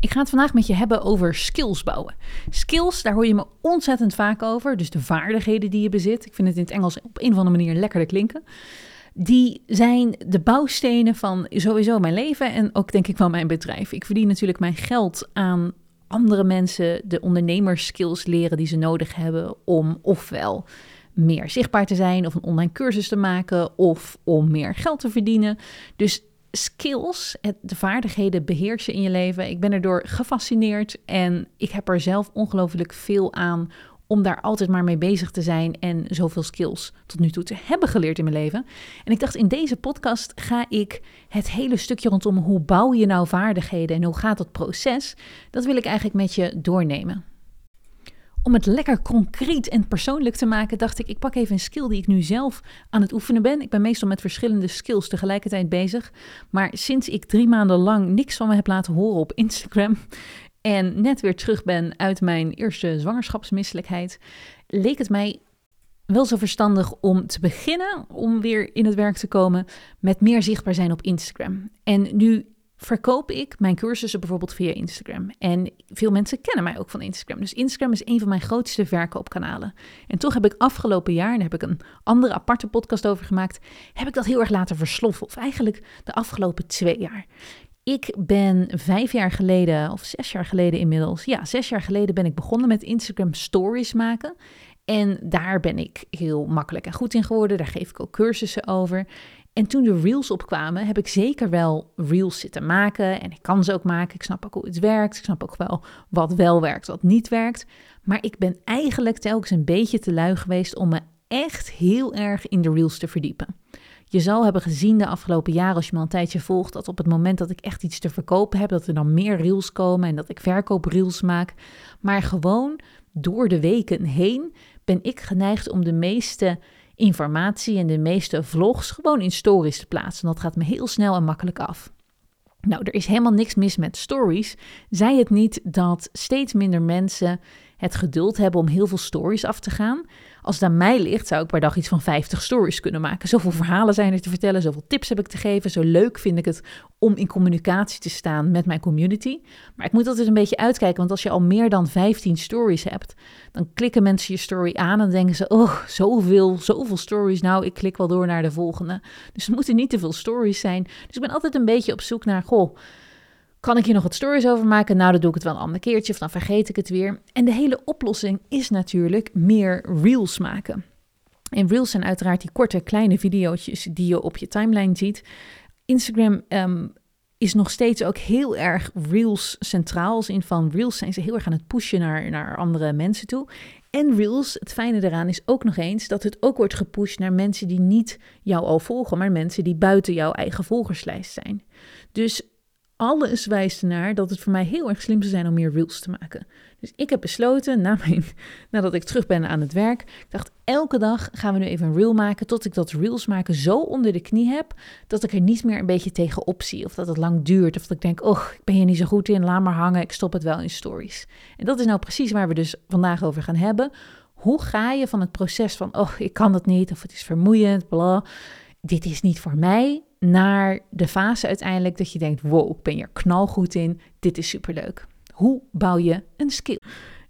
Ik ga het vandaag met je hebben over skills bouwen. Skills, daar hoor je me ontzettend vaak over. Dus de vaardigheden die je bezit. Ik vind het in het Engels op een of andere manier lekkerder klinken. Die zijn de bouwstenen van sowieso mijn leven en ook denk ik van mijn bedrijf. Ik verdien natuurlijk mijn geld aan andere mensen de ondernemerskills leren die ze nodig hebben om ofwel meer zichtbaar te zijn of een online cursus te maken of om meer geld te verdienen. Dus skills, de vaardigheden beheersen in je leven. Ik ben erdoor gefascineerd en ik heb er zelf ongelooflijk veel aan om daar altijd maar mee bezig te zijn en zoveel skills tot nu toe te hebben geleerd in mijn leven. En ik dacht, in deze podcast ga ik het hele stukje rondom hoe bouw je nou vaardigheden en hoe gaat dat proces, dat wil ik eigenlijk met je doornemen. Om het lekker concreet en persoonlijk te maken, dacht ik, ik pak even een skill die ik nu zelf aan het oefenen ben. Ik ben meestal met verschillende skills tegelijkertijd bezig. Maar sinds ik drie maanden lang niks van me heb laten horen op Instagram en net weer terug ben uit mijn eerste zwangerschapsmisselijkheid, leek het mij wel zo verstandig om te beginnen, om weer in het werk te komen, met meer zichtbaar zijn op Instagram. En nu verkoop ik mijn cursussen bijvoorbeeld via Instagram. En veel mensen kennen mij ook van Instagram. Dus Instagram is een van mijn grootste verkoopkanalen. En toch heb ik afgelopen jaar, en daar heb ik een andere aparte podcast over gemaakt, heb ik dat heel erg laten versloffen. Of eigenlijk de afgelopen twee jaar. Ik ben vijf jaar geleden, of zes jaar geleden inmiddels, ja, zes jaar geleden ben ik begonnen met Instagram stories maken. En daar ben ik heel makkelijk en goed in geworden. Daar geef ik ook cursussen over. En toen de reels opkwamen, heb ik zeker wel reels zitten maken. En ik kan ze ook maken. Ik snap ook hoe het werkt. Ik snap ook wel wat wel werkt, wat niet werkt. Maar ik ben eigenlijk telkens een beetje te lui geweest om me echt heel erg in de reels te verdiepen. Je zal hebben gezien de afgelopen jaren, als je me al een tijdje volgt, dat op het moment dat ik echt iets te verkopen heb, dat er dan meer reels komen en dat ik verkoopreels maak. Maar gewoon door de weken heen ben ik geneigd om de meeste informatie en de meeste vlogs gewoon in stories te plaatsen. Dat gaat me heel snel en makkelijk af. Nou, er is helemaal niks mis met stories. Zij het niet dat steeds minder mensen het geduld hebben om heel veel stories af te gaan. Als het aan mij ligt, zou ik per dag iets van 50 stories kunnen maken. Zoveel verhalen zijn er te vertellen, zoveel tips heb ik te geven. Zo leuk vind ik het om in communicatie te staan met mijn community. Maar ik moet altijd een beetje uitkijken, want als je al meer dan 15 stories hebt, dan klikken mensen je story aan en denken ze: Oh, zoveel, zoveel stories. Nou, ik klik wel door naar de volgende. Dus er moeten niet te veel stories zijn. Dus ik ben altijd een beetje op zoek naar: Goh kan ik hier nog wat stories over maken? Nou, dan doe ik het wel een ander keertje of dan vergeet ik het weer. En de hele oplossing is natuurlijk meer reels maken. En reels zijn uiteraard die korte, kleine video's die je op je timeline ziet. Instagram ehm, is nog steeds ook heel erg reels centraal. Als in van reels zijn ze heel erg aan het pushen naar, naar andere mensen toe. En Reels, het fijne eraan is ook nog eens dat het ook wordt gepusht naar mensen die niet jou al volgen, maar mensen die buiten jouw eigen volgerslijst zijn. Dus alles wijst ernaar dat het voor mij heel erg slim zou zijn om meer reels te maken. Dus ik heb besloten, na mijn, nadat ik terug ben aan het werk, ik dacht elke dag gaan we nu even een reel maken, tot ik dat reels maken zo onder de knie heb, dat ik er niet meer een beetje tegenop zie. Of dat het lang duurt, of dat ik denk, oh, ik ben hier niet zo goed in, laat maar hangen, ik stop het wel in stories. En dat is nou precies waar we dus vandaag over gaan hebben. Hoe ga je van het proces van, oh, ik kan dat niet, of het is vermoeiend, bla, dit is niet voor mij, naar de fase uiteindelijk dat je denkt: wow, ik ben hier knalgoed in, dit is superleuk. Hoe bouw je een skill?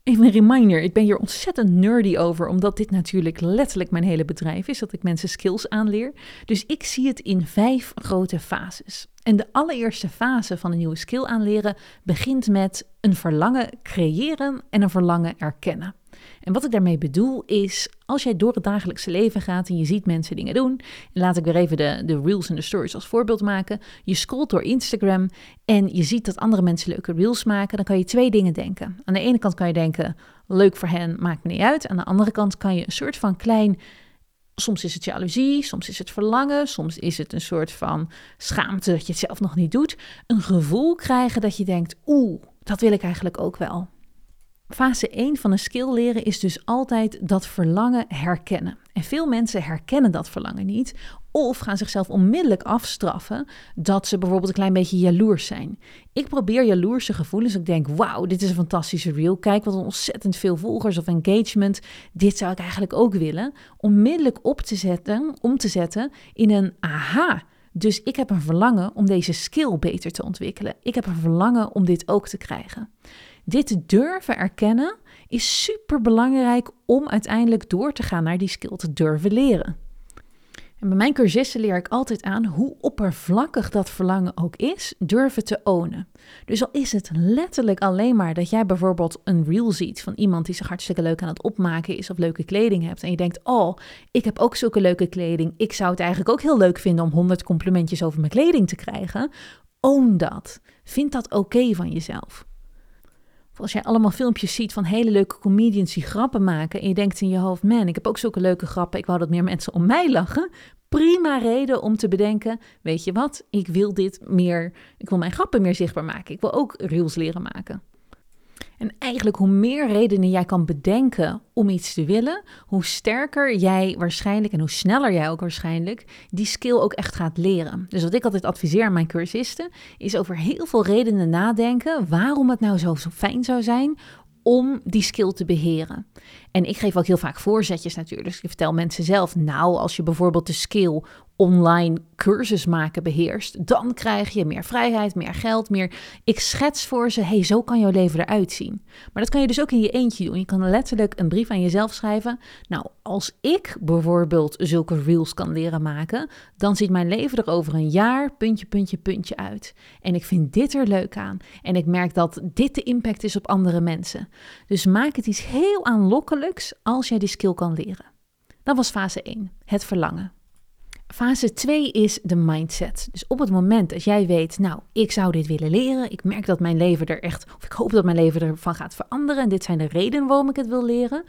Even een reminder, ik ben hier ontzettend nerdy over, omdat dit natuurlijk letterlijk mijn hele bedrijf is, dat ik mensen skills aanleer. Dus ik zie het in vijf grote fases. En de allereerste fase van een nieuwe skill aanleren begint met een verlangen creëren en een verlangen erkennen. En wat ik daarmee bedoel is, als jij door het dagelijkse leven gaat en je ziet mensen dingen doen, en laat ik weer even de, de reels en de stories als voorbeeld maken. Je scrolt door Instagram en je ziet dat andere mensen leuke reels maken, dan kan je twee dingen denken. Aan de ene kant kan je denken, leuk voor hen, maakt me niet uit. Aan de andere kant kan je een soort van klein Soms is het jaloezie, soms is het verlangen, soms is het een soort van schaamte dat je het zelf nog niet doet. Een gevoel krijgen dat je denkt, oeh, dat wil ik eigenlijk ook wel. Fase 1 van een skill leren is dus altijd dat verlangen herkennen. En veel mensen herkennen dat verlangen niet of gaan zichzelf onmiddellijk afstraffen dat ze bijvoorbeeld een klein beetje jaloers zijn. Ik probeer jaloerse gevoelens. Ik denk, wauw, dit is een fantastische reel. Kijk wat ontzettend veel volgers of engagement. Dit zou ik eigenlijk ook willen. Onmiddellijk op te zetten, om te zetten in een aha Dus ik heb een verlangen om deze skill beter te ontwikkelen. Ik heb een verlangen om dit ook te krijgen. Dit durven erkennen is super belangrijk om uiteindelijk door te gaan naar die skill te durven leren. En bij mijn cursisten leer ik altijd aan hoe oppervlakkig dat verlangen ook is, durven te ownen. Dus al is het letterlijk alleen maar dat jij bijvoorbeeld een reel ziet van iemand die zich hartstikke leuk aan het opmaken is of leuke kleding hebt. En je denkt, oh, ik heb ook zulke leuke kleding. Ik zou het eigenlijk ook heel leuk vinden om 100 complimentjes over mijn kleding te krijgen. Own dat. Vind dat oké van jezelf als jij allemaal filmpjes ziet van hele leuke comedians die grappen maken en je denkt in je hoofd, man, ik heb ook zulke leuke grappen, ik wou dat meer mensen om mij lachen. Prima reden om te bedenken, weet je wat, ik wil dit meer, ik wil mijn grappen meer zichtbaar maken. Ik wil ook reels leren maken. En eigenlijk hoe meer redenen jij kan bedenken om iets te willen, hoe sterker jij waarschijnlijk en hoe sneller jij ook waarschijnlijk die skill ook echt gaat leren. Dus wat ik altijd adviseer aan mijn cursisten is over heel veel redenen nadenken waarom het nou zo, fijn zou zijn om die skill te beheren. En ik geef ook heel vaak voorzetjes natuurlijk. Dus ik vertel mensen zelf, nou, als je bijvoorbeeld de skill online cursus maken beheerst, dan krijg je meer vrijheid, meer geld, meer. Ik schets voor ze, hey, zo kan jouw leven eruit zien. Maar dat kan je dus ook in je eentje doen. Je kan letterlijk een brief aan jezelf schrijven. Nou, als ik bijvoorbeeld zulke reels kan leren maken, dan ziet mijn leven er over een jaar puntje, puntje, puntje uit. En ik vind dit er leuk aan. En ik merk dat dit de impact is op andere mensen. Dus maak het iets heel aanlokkelijks als jij die skill kan leren. Dat was fase 1, het verlangen. Fase 2 is de mindset. Dus op het moment dat jij weet, nou, ik zou dit willen leren, ik merk dat mijn leven er echt, of ik hoop dat mijn leven ervan gaat veranderen en dit zijn de redenen waarom ik het wil leren,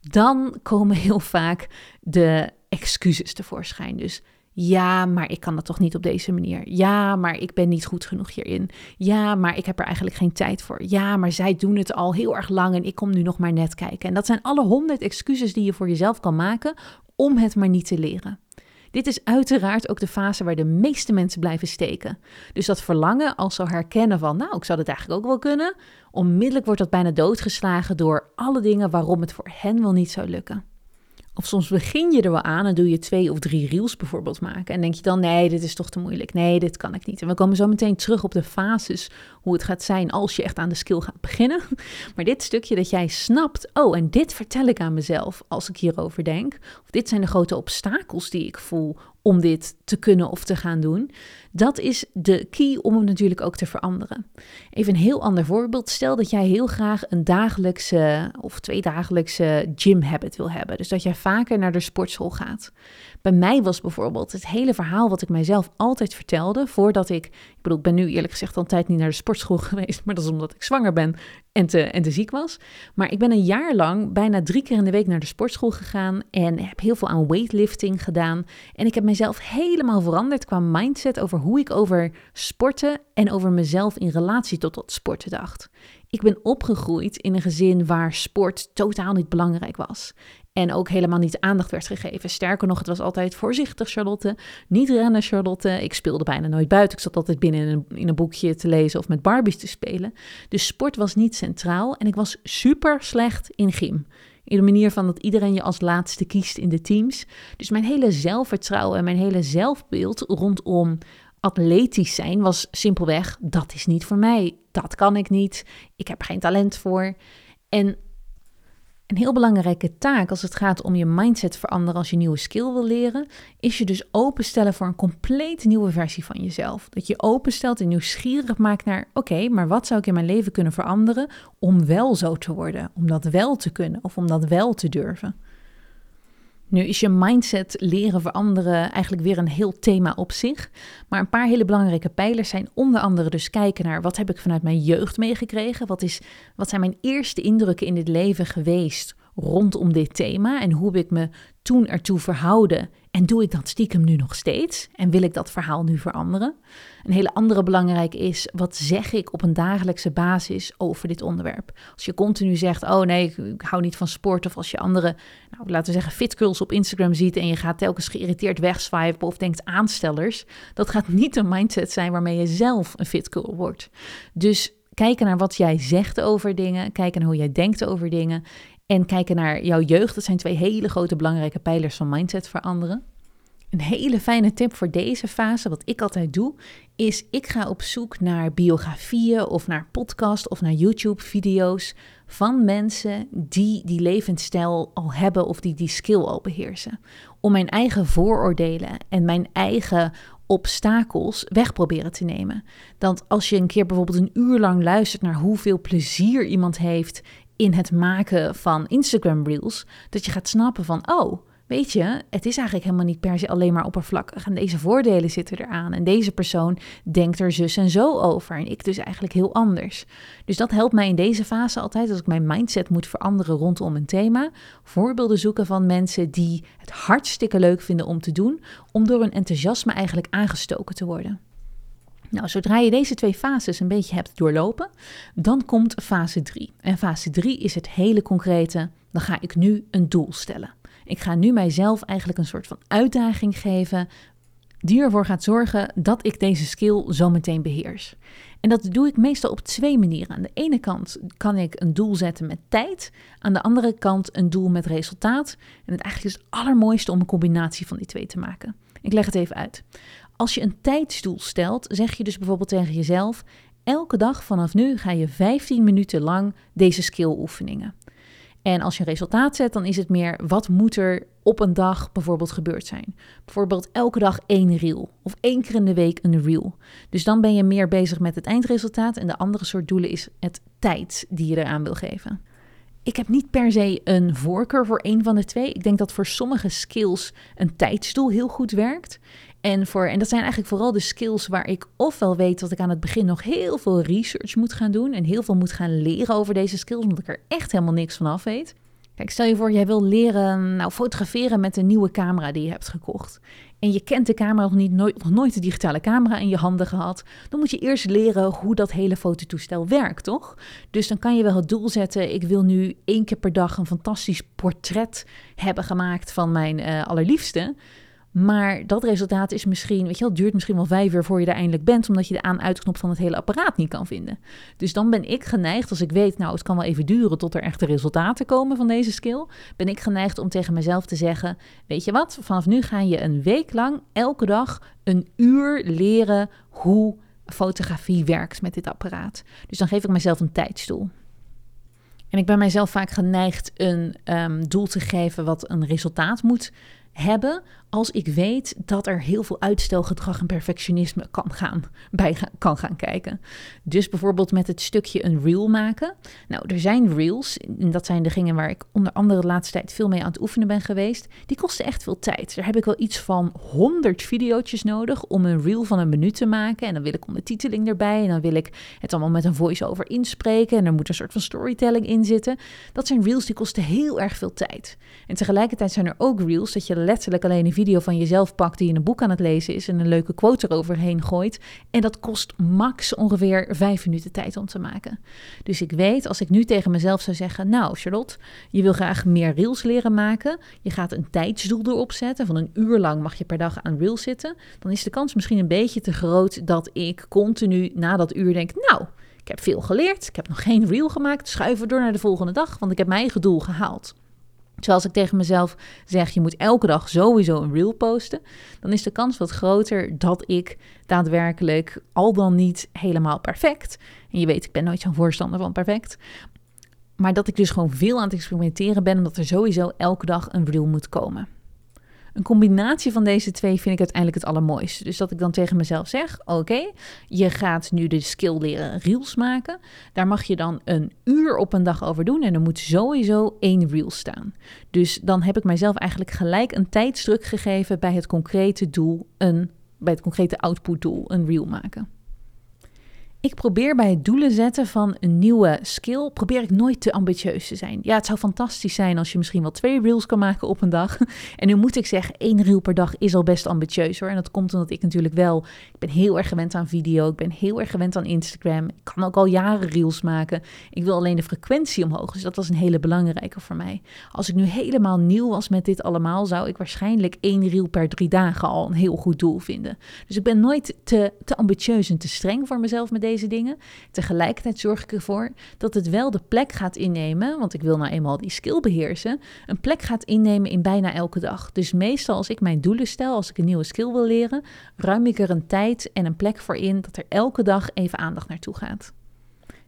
dan komen heel vaak de excuses tevoorschijn. Dus ja, maar ik kan dat toch niet op deze manier. Ja, maar ik ben niet goed genoeg hierin. Ja, maar ik heb er eigenlijk geen tijd voor. Ja, maar zij doen het al heel erg lang en ik kom nu nog maar net kijken. En dat zijn alle honderd excuses die je voor jezelf kan maken om het maar niet te leren. Dit is uiteraard ook de fase waar de meeste mensen blijven steken. Dus dat verlangen als ze herkennen van, nou, ik zou het eigenlijk ook wel kunnen, onmiddellijk wordt dat bijna doodgeslagen door alle dingen waarom het voor hen wel niet zou lukken. Of soms begin je er wel aan en doe je twee of drie reels bijvoorbeeld maken. En denk je dan, nee, dit is toch te moeilijk. Nee, dit kan ik niet. En we komen zo meteen terug op de fases, hoe het gaat zijn als je echt aan de skill gaat beginnen. Maar dit stukje dat jij snapt, oh, en dit vertel ik aan mezelf als ik hierover denk. Of dit zijn de grote obstakels die ik voel om dit te kunnen of te gaan doen. Dat is de key om hem natuurlijk ook te veranderen. Even een heel ander voorbeeld. Stel dat jij heel graag een dagelijkse of tweedagelijkse gym habit wil hebben. Dus dat jij vaker naar de sportschool gaat. Bij mij was bijvoorbeeld het hele verhaal wat ik mijzelf altijd vertelde voordat ik, ik bedoel, ik ben nu eerlijk gezegd al tijd niet naar de sportschool geweest, maar dat is omdat ik zwanger ben en te, en te ziek was. Maar ik ben een jaar lang bijna drie keer in de week naar de sportschool gegaan en heb heel veel aan weightlifting gedaan. En ik heb mezelf helemaal veranderd qua mindset over hoe ik over sporten en over mezelf in relatie tot dat sporten dacht. Ik ben opgegroeid in een gezin waar sport totaal niet belangrijk was. En ook helemaal niet aandacht werd gegeven. Sterker nog, het was altijd voorzichtig, Charlotte. Niet rennen, Charlotte. Ik speelde bijna nooit buiten. Ik zat altijd binnen in een, in een boekje te lezen of met Barbies te spelen. Dus sport was niet centraal. En ik was super slecht in gym. In de manier van dat iedereen je als laatste kiest in de teams. Dus mijn hele zelfvertrouwen en mijn hele zelfbeeld rondom atletisch zijn was simpelweg: dat is niet voor mij. Dat kan ik niet. Ik heb geen talent voor. En een heel belangrijke taak als het gaat om je mindset veranderen als je nieuwe skill wil leren, is je dus openstellen voor een compleet nieuwe versie van jezelf. Dat je openstelt en nieuwsgierig maakt naar: oké, maar wat zou ik in mijn leven kunnen veranderen om wel zo te worden, om dat wel te kunnen of om dat wel te durven? Nu is je mindset leren veranderen eigenlijk weer een heel thema op zich. Maar een paar hele belangrijke pijlers zijn onder andere dus kijken naar wat heb ik vanuit mijn jeugd meegekregen? Wat, is, wat zijn mijn eerste indrukken in dit leven geweest rondom dit thema? En hoe heb ik me toen ertoe verhouden? En doe ik dat stiekem nu nog steeds? En wil ik dat verhaal nu veranderen? Een hele andere belangrijke is, wat zeg ik op een dagelijkse basis over dit onderwerp? Als je continu zegt, oh nee, ik, hou niet van sport. Of als je andere, nou, laten we zeggen, fitgirls op Instagram ziet en je gaat telkens geïrriteerd wegswipen of denkt aanstellers. Dat gaat niet een mindset zijn waarmee je zelf een fitgirl wordt. Dus kijken naar wat jij zegt over dingen, kijken naar hoe jij denkt over dingen en kijken naar jouw jeugd. Dat zijn twee hele grote belangrijke pijlers van mindset veranderen. Een hele fijne tip voor deze fase, wat ik altijd doe, is ik ga op zoek naar biografieën of naar podcast of naar YouTube-video's van mensen die die levensstijl al hebben of die die skill al beheersen. Om mijn eigen vooroordelen en mijn eigen obstakels weg proberen te nemen. Want als je een keer bijvoorbeeld een uur lang luistert naar hoeveel plezier iemand heeft in het maken van Instagram Reels, dat je gaat snappen van, oh, weet je, het is eigenlijk helemaal niet per se alleen maar oppervlakkig. En deze voordelen zitten eraan. En deze persoon denkt er zus en zo over. En ik dus eigenlijk heel anders. Dus dat helpt mij in deze fase altijd, als ik mijn mindset moet veranderen rondom een thema. Voorbeelden zoeken van mensen die het hartstikke leuk vinden om te doen, om door hun enthousiasme eigenlijk aangestoken te worden. Nou, zodra je deze twee fases een beetje hebt doorlopen, dan komt fase 3. En fase 3 is het hele concrete. Dan ga ik nu een doel stellen. Ik ga nu mijzelf eigenlijk een soort van uitdaging geven die ervoor gaat zorgen dat ik deze skill zo meteen beheers. En dat doe ik meestal op twee manieren. Aan de ene kant kan ik een doel zetten met tijd, aan de andere kant een doel met resultaat. En het eigenlijk is het allermooiste om een combinatie van die twee te maken. Ik leg het even uit. Als je een tijdsdoel stelt, zeg je dus bijvoorbeeld tegen jezelf: elke dag vanaf nu ga je 15 minuten lang deze skill oefeningen. En als je een resultaat zet, dan is het meer wat moet er op een dag bijvoorbeeld gebeurd zijn. Bijvoorbeeld elke dag één reel of één keer in de week een reel. Dus dan ben je meer bezig met het eindresultaat en de andere soort doelen is het tijd die je eraan wil geven. Ik heb niet per se een voorkeur voor één van de twee. Ik denk dat voor sommige skills een tijdsdoel heel goed werkt. En, voor, en dat zijn eigenlijk vooral de skills waar ik ofwel weet dat ik aan het begin nog heel veel research moet gaan doen en heel veel moet gaan leren over deze skills, omdat ik er echt helemaal niks van af weet. Kijk, stel je voor, jij wil leren nou, fotograferen met een nieuwe camera die je hebt gekocht. En je kent de camera nog niet, nooit, nog nooit de digitale camera in je handen gehad. Dan moet je eerst leren hoe dat hele fototoestel werkt, toch? Dus dan kan je wel het doel zetten, ik wil nu één keer per dag een fantastisch portret hebben gemaakt van mijn uh, allerliefste. Maar dat resultaat is misschien, weet je wel, duurt misschien wel vijf uur voor je er eindelijk bent, omdat je de aan-uitknop van het hele apparaat niet kan vinden. Dus dan ben ik geneigd, als ik weet, nou, het kan wel even duren tot er echte resultaten komen van deze skill, ben ik geneigd om tegen mezelf te zeggen, weet je wat, vanaf nu ga je een week lang elke dag een uur leren hoe fotografie werkt met dit apparaat. Dus dan geef ik mezelf een tijdstoel. En ik ben mijzelf vaak geneigd een um, doel te geven wat een resultaat moet hebben als ik weet dat er heel veel uitstelgedrag en perfectionisme kan gaan, bij kan gaan kijken. Dus bijvoorbeeld met het stukje een reel maken. Nou, er zijn reels, en dat zijn de dingen waar ik onder andere de laatste tijd veel mee aan het oefenen ben geweest. Die kosten echt veel tijd. Daar heb ik wel iets van 100 video's nodig om een reel van een minuut te maken. En dan wil ik ondertiteling erbij en dan wil ik het allemaal met een voice-over inspreken. En er moet een soort van storytelling in zitten. Dat zijn reels die kosten heel erg veel tijd. En tegelijkertijd zijn er ook reels dat je letterlijk alleen een video video van jezelf pakt die in een boek aan het lezen is en een leuke quote eroverheen gooit. En dat kost max ongeveer vijf minuten tijd om te maken. Dus ik weet, als ik nu tegen mezelf zou zeggen, nou Charlotte, je wil graag meer reels leren maken. Je gaat een tijdsdoel erop zetten, van een uur lang mag je per dag aan reels zitten. Dan is de kans misschien een beetje te groot dat ik continu na dat uur denk, nou... Ik heb veel geleerd. Ik heb nog geen reel gemaakt. Schuiven door naar de volgende dag, want ik heb mijn eigen doel gehaald. Terwijl als ik tegen mezelf zeg, je moet elke dag sowieso een reel posten, dan is de kans wat groter dat ik daadwerkelijk al dan niet helemaal perfect, en je weet, ik ben nooit zo'n voorstander van perfect, maar dat ik dus gewoon veel aan het experimenteren ben, omdat er sowieso elke dag een reel moet komen. Een combinatie van deze twee vind ik uiteindelijk het allermooiste. Dus dat ik dan tegen mezelf zeg: Oké, je gaat nu de skill leren reels maken. Daar mag je dan een uur op een dag over doen. En er moet sowieso één reel staan. Dus dan heb ik mijzelf eigenlijk gelijk een tijdsdruk gegeven bij het concrete doel, een, bij het concrete outputdoel, een reel maken. Ik probeer bij het doelen zetten van een nieuwe skill, probeer ik nooit te ambitieus te zijn. Ja, het zou fantastisch zijn als je misschien wel twee reels kan maken op een dag. En nu moet ik zeggen, één reel per dag is al best ambitieus hoor. En dat komt omdat ik natuurlijk wel, ik ben heel erg gewend aan video, ik ben heel erg gewend aan Instagram. Ik kan ook al jaren reels maken. Ik wil alleen de frequentie omhoog, dus dat was een hele belangrijke voor mij. Als ik nu helemaal nieuw was met dit allemaal, zou ik waarschijnlijk één reel per drie dagen al een heel goed doel vinden. Dus ik ben nooit te, te ambitieus en te streng voor mezelf met deze deze dingen. Tegelijkertijd zorg ik ervoor dat het wel de plek gaat innemen, want ik wil nou eenmaal die skill beheersen, een plek gaat innemen in bijna elke dag. Dus meestal als ik mijn doelen stel, als ik een nieuwe skill wil leren, ruim ik er een tijd en een plek voor in dat er elke dag even aandacht naartoe gaat.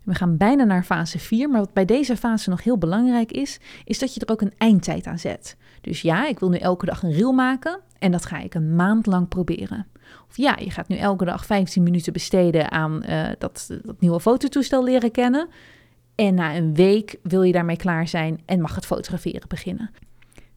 We gaan bijna naar fase 4, maar wat bij deze fase nog heel belangrijk is, is dat je er ook een eindtijd aan zet. Dus ja, ik wil nu elke dag een reel maken en dat ga ik een maand lang proberen. Of ja, je gaat nu elke dag 15 minuten besteden aan uh, dat, dat nieuwe fototoestel leren kennen. En na een week wil je daarmee klaar zijn en mag het fotograferen beginnen.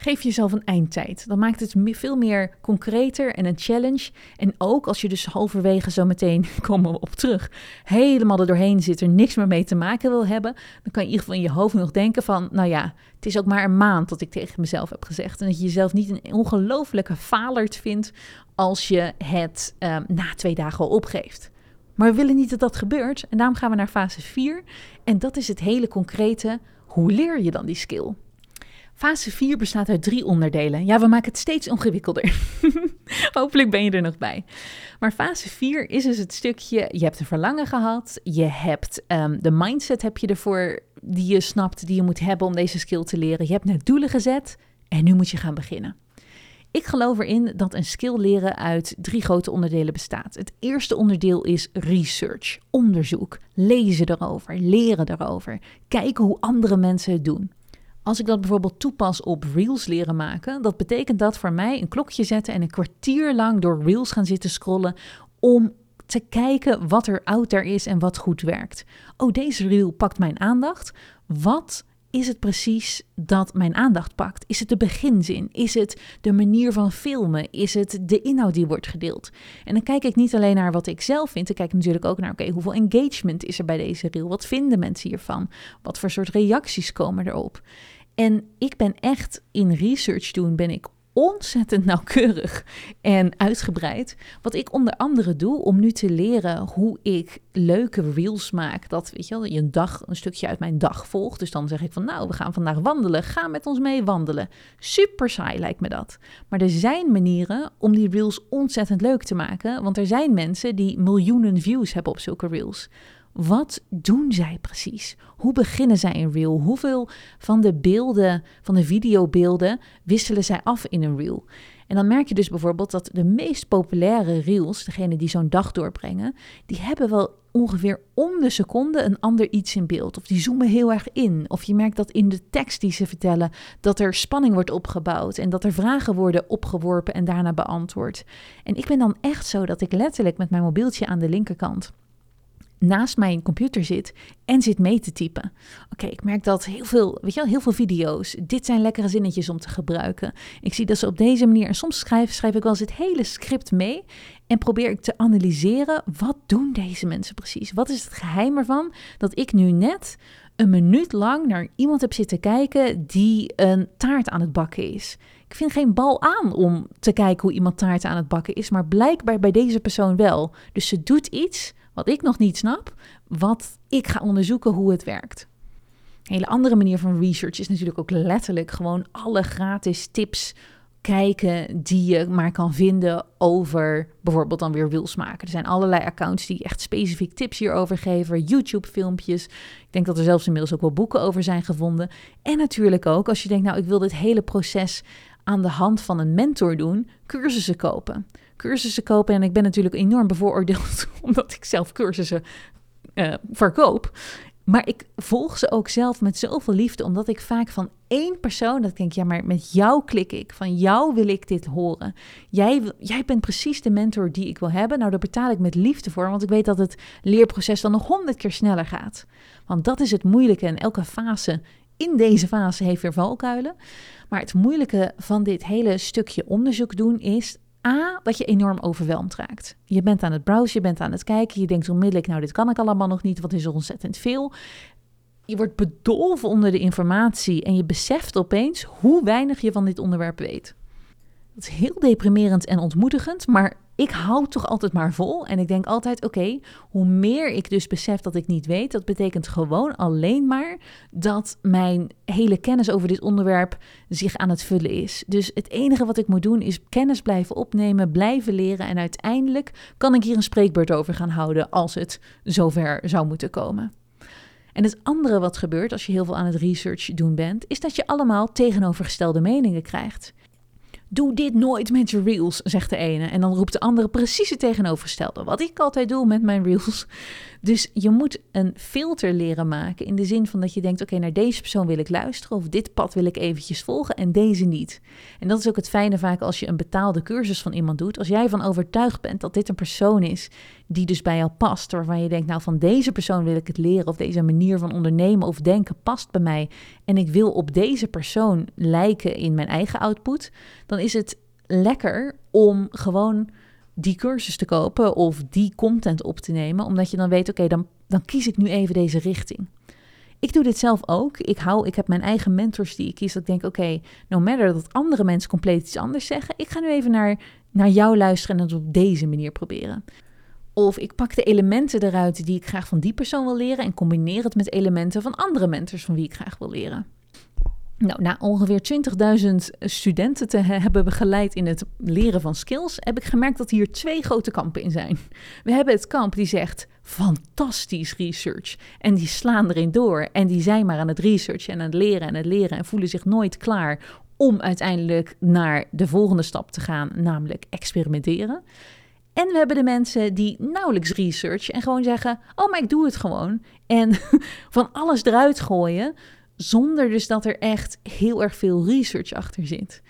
Geef jezelf een eindtijd. Dan maakt het veel meer concreter en een challenge. En ook als je dus halverwege zo meteen, komen we op terug, helemaal er doorheen zit, er niks meer mee te maken wil hebben, dan kan je in ieder geval in je hoofd nog denken van, nou ja, het is ook maar een maand dat ik tegen mezelf heb gezegd. En dat je jezelf niet een ongelofelijke falert vindt als je het um, na twee dagen al opgeeft. Maar we willen niet dat dat gebeurt. En daarom gaan we naar fase 4. En dat is het hele concrete. Hoe leer je dan die skill? Fase 4 bestaat uit drie onderdelen. Ja, we maken het steeds ingewikkelder. Hopelijk ben je er nog bij. Maar fase 4 is dus het stukje, je hebt een verlangen gehad, je hebt um, de mindset heb je ervoor die je snapt, die je moet hebben om deze skill te leren. Je hebt net doelen gezet en nu moet je gaan beginnen. Ik geloof erin dat een skill leren uit drie grote onderdelen bestaat. Het eerste onderdeel is research, onderzoek, lezen erover, leren erover, kijken hoe andere mensen het doen. Als ik dat bijvoorbeeld toepas op reels leren maken, dat betekent dat voor mij een klokje zetten en een kwartier lang door reels gaan zitten scrollen om te kijken wat er out there is en wat goed werkt. Oh, deze reel pakt mijn aandacht. Wat is het precies dat mijn aandacht pakt? Is het de beginzin? Is het de manier van filmen? Is het de inhoud die wordt gedeeld? En dan kijk ik niet alleen naar wat ik zelf vind, dan kijk ik natuurlijk ook naar, oké, hoeveel engagement is er bij deze reel? Wat vinden mensen hiervan? Wat voor soort reacties komen erop? En ik ben echt in research doen, ben ik ontzettend nauwkeurig en uitgebreid. Wat ik onder andere doe om nu te leren hoe ik leuke reels maak. Dat weet je wel, je een dag, een stukje uit mijn dag volgt. Dus dan zeg ik van nou, we gaan vandaag wandelen. Ga met ons mee wandelen. Super saai lijkt me dat. Maar er zijn manieren om die reels ontzettend leuk te maken. Want er zijn mensen die miljoenen views hebben op zulke reels. Wat doen zij precies? Hoe beginnen zij een reel? Hoeveel van de beelden, van de videobeelden, wisselen zij af in een reel? En dan merk je dus bijvoorbeeld dat de meest populaire reels, degene die zo'n dag doorbrengen, die hebben wel ongeveer om de seconde een ander iets in beeld. Of die zoomen heel erg in. Of je merkt dat in de tekst die ze vertellen, dat er spanning wordt opgebouwd en dat er vragen worden opgeworpen en daarna beantwoord. En ik ben dan echt zo dat ik letterlijk met mijn mobieltje aan de linkerkant naast mijn computer zit en zit mee te typen. Oké, ik merk dat heel veel, weet je wel, heel veel video's. Dit zijn lekkere zinnetjes om te gebruiken. Ik zie dat ze op deze manier, en soms schrijf, schrijf ik wel eens het hele script mee en probeer ik te analyseren, wat doen deze mensen precies? Wat is het geheim ervan dat ik nu net een minuut lang naar iemand heb zitten kijken die een taart aan het bakken is? Ik vind geen bal aan om te kijken hoe iemand taart aan het bakken is, maar blijkbaar bij deze persoon wel. Dus ze doet iets wat ik nog niet snap, wat ik ga onderzoeken hoe het werkt. Een hele andere manier van research is natuurlijk ook letterlijk gewoon alle gratis tips kijken die je maar kan vinden over bijvoorbeeld dan weer wils maken. Er zijn allerlei accounts die echt specifiek tips hierover geven, YouTube-filmpjes. Ik denk dat er zelfs inmiddels ook wel boeken over zijn gevonden. En natuurlijk ook als je denkt, nou ik wil dit hele proces aan de hand van een mentor doen, cursussen kopen cursussen kopen. En ik ben natuurlijk enorm bevooroordeeld omdat ik zelf cursussen uh, verkoop. Maar ik volg ze ook zelf met zoveel liefde, omdat ik vaak van één persoon, dat ik denk, ja, maar met jou klik ik, van jou wil ik dit horen. Jij, jij bent precies de mentor die ik wil hebben. Nou, daar betaal ik met liefde voor, want ik weet dat het leerproces dan nog honderd keer sneller gaat. Want dat is het moeilijke en elke fase in deze fase heeft weer valkuilen. Maar het moeilijke van dit hele stukje onderzoek doen is A, dat je enorm overweldigd raakt. Je bent aan het browsen, je bent aan het kijken, je denkt onmiddellijk, nou dit kan ik allemaal nog niet, is er ontzettend veel. Je wordt bedolven onder de informatie en je beseft opeens hoe weinig je van dit onderwerp weet. Is heel deprimerend en ontmoedigend, maar ik hou toch altijd maar vol. En ik denk altijd: oké, hoe meer ik dus besef dat ik niet weet, dat betekent gewoon alleen maar dat mijn hele kennis over dit onderwerp zich aan het vullen is. Dus het enige wat ik moet doen is kennis blijven opnemen, blijven leren. En uiteindelijk kan ik hier een spreekbeurt over gaan houden als het zover zou moeten komen. En het andere wat gebeurt als je heel veel aan het research doen bent, is dat je allemaal tegenovergestelde meningen krijgt. Doe dit nooit met je reels, zegt de ene. En dan roept de andere precies het tegenovergestelde. Wat ik altijd doe met mijn reels. Dus je moet een filter leren maken. In de zin van dat je denkt: oké, naar deze persoon wil ik luisteren. Of dit pad wil ik eventjes volgen en deze niet. En dat is ook het fijne vaak als je een betaalde cursus van iemand doet. Als jij van overtuigd bent dat dit een persoon is die dus bij jou past. Waarvan je denkt: nou, van deze persoon wil ik het leren. Of deze manier van ondernemen of denken past bij mij. En ik wil op deze persoon lijken in mijn eigen output. Dan is het lekker om gewoon die cursus te kopen of die content op te nemen, omdat je dan weet, oké, dan, dan kies ik nu even deze richting. Ik doe dit zelf ook. Ik, hou, ik heb mijn eigen mentors die ik kies. Dat ik denk, oké, no matter dat andere mensen compleet iets anders zeggen, ik ga nu even naar, naar jou luisteren en het op deze manier proberen. Of ik pak de elementen eruit die ik graag van die persoon wil leren en combineer het met elementen van andere mentors van wie ik graag wil leren. Nou, na ongeveer 20.000 studenten te hebben begeleid in het leren van skills, heb ik gemerkt dat hier twee grote kampen in zijn. We hebben het kamp die zegt fantastisch research en die slaan erin door en die zijn maar aan het researchen en aan het leren en het leren en voelen zich nooit klaar om uiteindelijk naar de volgende stap te gaan, namelijk experimenteren. En we hebben de mensen die nauwelijks research en gewoon zeggen: Oh, maar ik doe het gewoon. En van alles eruit gooien, zonder dus dat er echt heel erg veel research achter zit.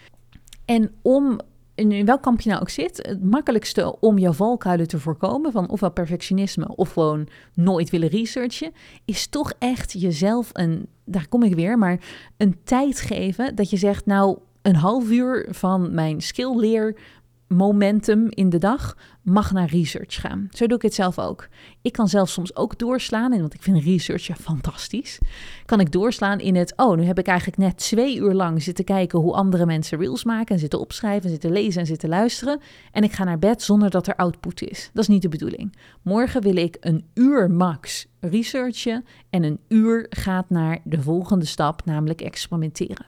En om in welk kamp je nou ook zit, het makkelijkste om jouw valkuilen te voorkomen, van ofwel perfectionisme of gewoon nooit willen researchen, is toch echt jezelf een, daar kom ik weer, maar een tijd geven dat je zegt, nou, een half uur van mijn skill leer momentum in de dag mag naar research gaan. Zo doe ik het zelf ook. Ik kan zelf soms ook doorslaan, want ik vind research ja, fantastisch. Kan ik doorslaan in het, oh, nu heb ik eigenlijk net twee uur lang zitten kijken hoe andere mensen reels maken en zitten opschrijven, zitten lezen en zitten luisteren. En ik ga naar bed zonder dat er output is. Dat is niet de bedoeling. Morgen wil ik een uur max researchen en een uur gaat naar de volgende stap, namelijk experimenteren.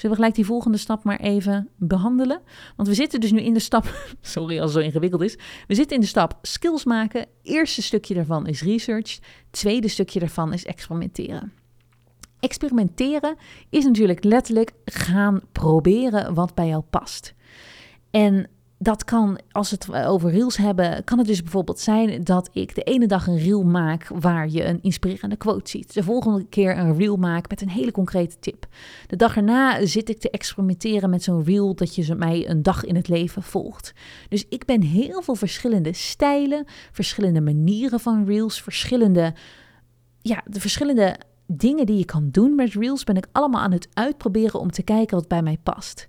Zullen we gelijk die volgende stap maar even behandelen? Want we zitten dus nu in de stap, sorry als het zo ingewikkeld is. We zitten in de stap skills maken. Eerste stukje daarvan is research. Tweede stukje daarvan is experimenteren. Experimenteren is natuurlijk letterlijk gaan proberen wat bij jou past. En dat kan, als het over reels hebben, kan het dus bijvoorbeeld zijn dat ik de ene dag een reel maak waar je een inspirerende quote ziet. De volgende keer een reel maak met een hele concrete tip. De dag erna zit ik te experimenteren met zo'n reel dat je mij een dag in het leven volgt. Dus ik ben heel veel verschillende stijlen, verschillende manieren van reels, verschillende, ja, de verschillende dingen die je kan doen met reels ben ik allemaal aan het uitproberen om te kijken wat bij mij past.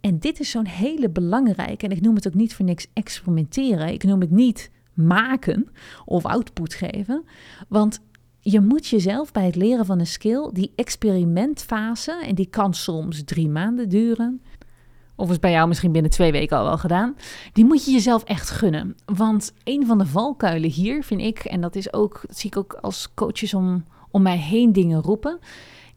En dit is zo'n hele belangrijke, en ik noem het ook niet voor niks experimenteren. Ik noem het niet maken of output geven. Want je moet jezelf bij het leren van een skill, die experimentfase, en die kan soms drie maanden duren, of is bij jou misschien binnen twee weken al wel gedaan, die moet je jezelf echt gunnen. Want een van de valkuilen hier vind ik, en dat is ook, dat zie ik ook als coaches om, om mij heen dingen roepen,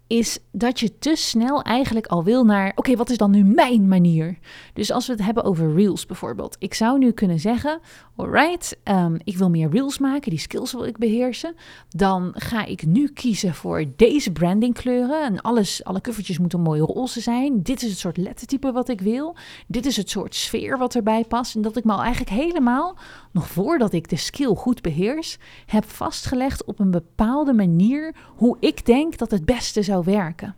is dat je te snel eigenlijk al wil naar, oké, wat is dan nu mijn manier? Dus als we het hebben over reels bijvoorbeeld. Ik zou nu kunnen zeggen, alright, um, ik wil meer reels maken, die skills wil ik beheersen. Dan ga ik nu kiezen voor deze brandingkleuren. En alles, alle covertjes moeten mooi roze zijn. Dit is het soort lettertype wat ik wil. Dit is het soort sfeer wat erbij past. En dat ik me al eigenlijk helemaal, nog voordat ik de skill goed beheers, heb vastgelegd op een bepaalde manier hoe ik denk dat het beste zou werken.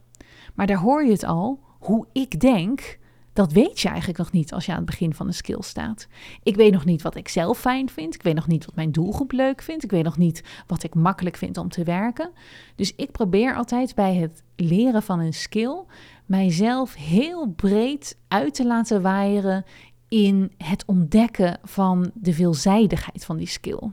Maar daar hoor je het al, hoe ik denk, dat weet je eigenlijk nog niet als je aan het begin van een skill staat. Ik weet nog niet wat ik zelf fijn vind. Ik weet nog niet wat mijn doelgroep leuk vindt. Ik weet nog niet wat ik makkelijk vind om te werken. Dus ik probeer altijd bij het leren van een skill mijzelf heel breed uit te laten waaieren in het ontdekken van de veelzijdigheid van die skill.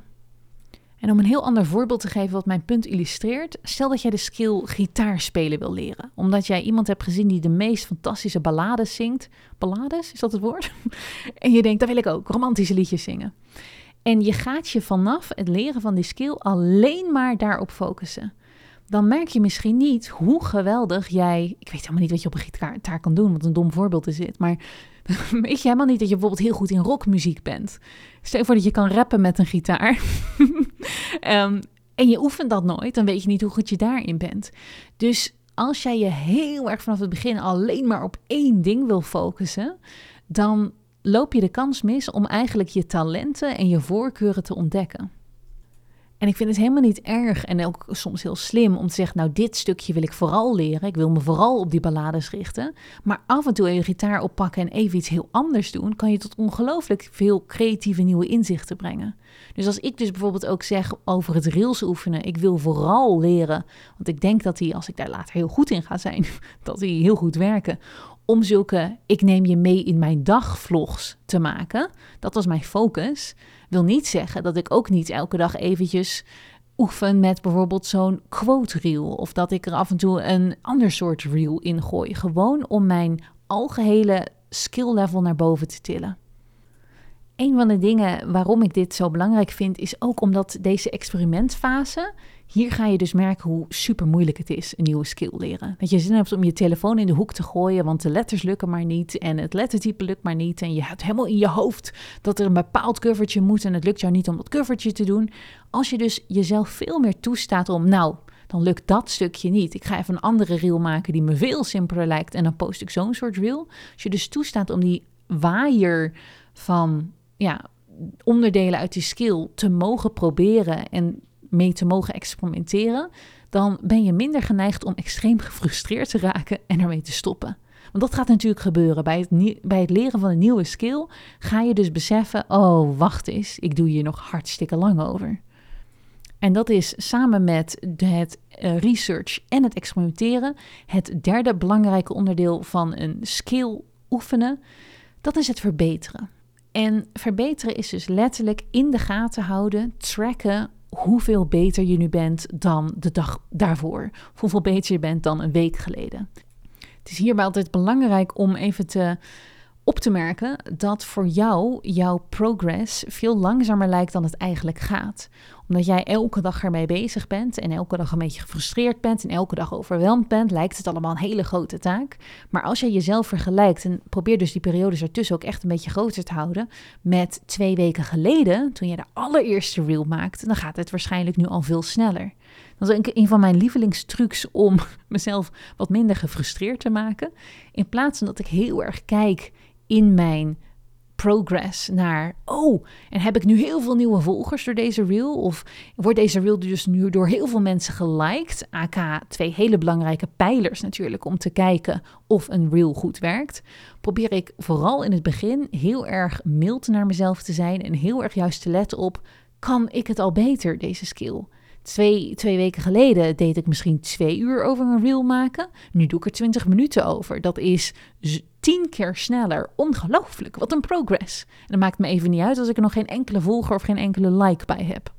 En om een heel ander voorbeeld te geven wat mijn punt illustreert, stel dat jij de skill gitaar spelen wil leren. Omdat jij iemand hebt gezien die de meest fantastische ballades zingt. Ballades, is dat het woord? en je denkt, dat wil ik ook, romantische liedjes zingen. En je gaat je vanaf het leren van die skill alleen maar daarop focussen. Dan merk je misschien niet hoe geweldig jij. Ik weet helemaal niet wat je op een gitaar kan doen, wat een dom voorbeeld is dit. Maar weet je helemaal niet dat je bijvoorbeeld heel goed in rockmuziek bent. Stel je voor dat je kan rappen met een gitaar. um, en je oefent dat nooit, dan weet je niet hoe goed je daarin bent. Dus als jij je heel erg vanaf het begin alleen maar op één ding wil focussen, dan loop je de kans mis om eigenlijk je talenten en je voorkeuren te ontdekken. En ik vind het helemaal niet erg en ook soms heel slim om te zeggen, nou dit stukje wil ik vooral leren. Ik wil me vooral op die ballades richten. Maar af en toe je gitaar oppakken en even iets heel anders doen, kan je tot ongelooflijk veel creatieve nieuwe inzichten brengen. Dus als ik dus bijvoorbeeld ook zeg over het rails oefenen, ik wil vooral leren, want ik denk dat die, als ik daar later heel goed in ga zijn, dat die heel goed werken om zulke ik neem je mee in mijn dagvlogs te maken. Dat was mijn focus. Wil niet zeggen dat ik ook niet elke dag eventjes oefen met bijvoorbeeld zo'n quote reel of dat ik er af en toe een ander soort reel in gooi. Gewoon om mijn algehele skill level naar boven te tillen. Een van de dingen waarom ik dit zo belangrijk vind, is ook omdat deze experimentfase hier ga je dus merken hoe super moeilijk het is, een nieuwe skill leren. Dat je zin hebt om je telefoon in de hoek te gooien, want de letters lukken maar niet en het lettertype lukt maar niet. En je hebt helemaal in je hoofd dat er een bepaald covertje moet en het lukt jou niet om dat covertje te doen. Als je dus jezelf veel meer toestaat om, nou, dan lukt dat stukje niet. Ik ga even een andere reel maken die me veel simpeler lijkt en dan post ik zo'n soort reel. Als je dus toestaat om die waaier van ja, onderdelen uit die skill te mogen proberen en mee te mogen experimenteren, dan ben je minder geneigd om extreem gefrustreerd te raken en ermee te stoppen. Want dat gaat natuurlijk gebeuren. Bij het, bij het leren van een nieuwe skill ga je dus beseffen: oh, wacht eens, ik doe hier nog hartstikke lang over. En dat is samen met het eh, research en het experimenteren het derde belangrijke onderdeel van een skill oefenen. Dat is het verbeteren. En verbeteren is dus letterlijk in de gaten houden, tracken hoeveel beter je nu bent dan de dag daarvoor. Hoeveel beter je bent dan een week geleden. Het is hierbij altijd belangrijk om even te op te merken dat voor jou jouw progress veel langzamer lijkt dan het eigenlijk gaat. Omdat jij elke dag ermee bezig bent en elke dag een beetje gefrustreerd bent en elke dag overweldigd bent, lijkt het allemaal een hele grote taak. Maar als je jezelf vergelijkt en probeer dus die periodes ertussen ook echt een beetje groter te houden met twee weken geleden, toen je de allereerste reel maakte, dan gaat het waarschijnlijk nu al veel sneller. Dat is een van mijn lievelingstrucs om mezelf wat minder gefrustreerd te maken. In plaats van dat ik heel erg kijk in mijn progress naar, oh, en heb ik nu heel veel nieuwe volgers door deze reel? Of wordt deze reel dus nu door heel veel mensen geliked? AK twee hele belangrijke pijlers natuurlijk om te kijken of een reel goed werkt. Probeer ik vooral in het begin heel erg mild naar mezelf te zijn en heel erg juist te letten op, kan ik het al beter, deze skill? Twee, twee weken geleden deed ik misschien twee uur over een reel maken. Nu doe ik er twintig minuten over. Dat is tien keer sneller. Ongelooflijk, wat een progress. En dat maakt me even niet uit als ik er nog geen enkele volger of geen enkele like bij heb.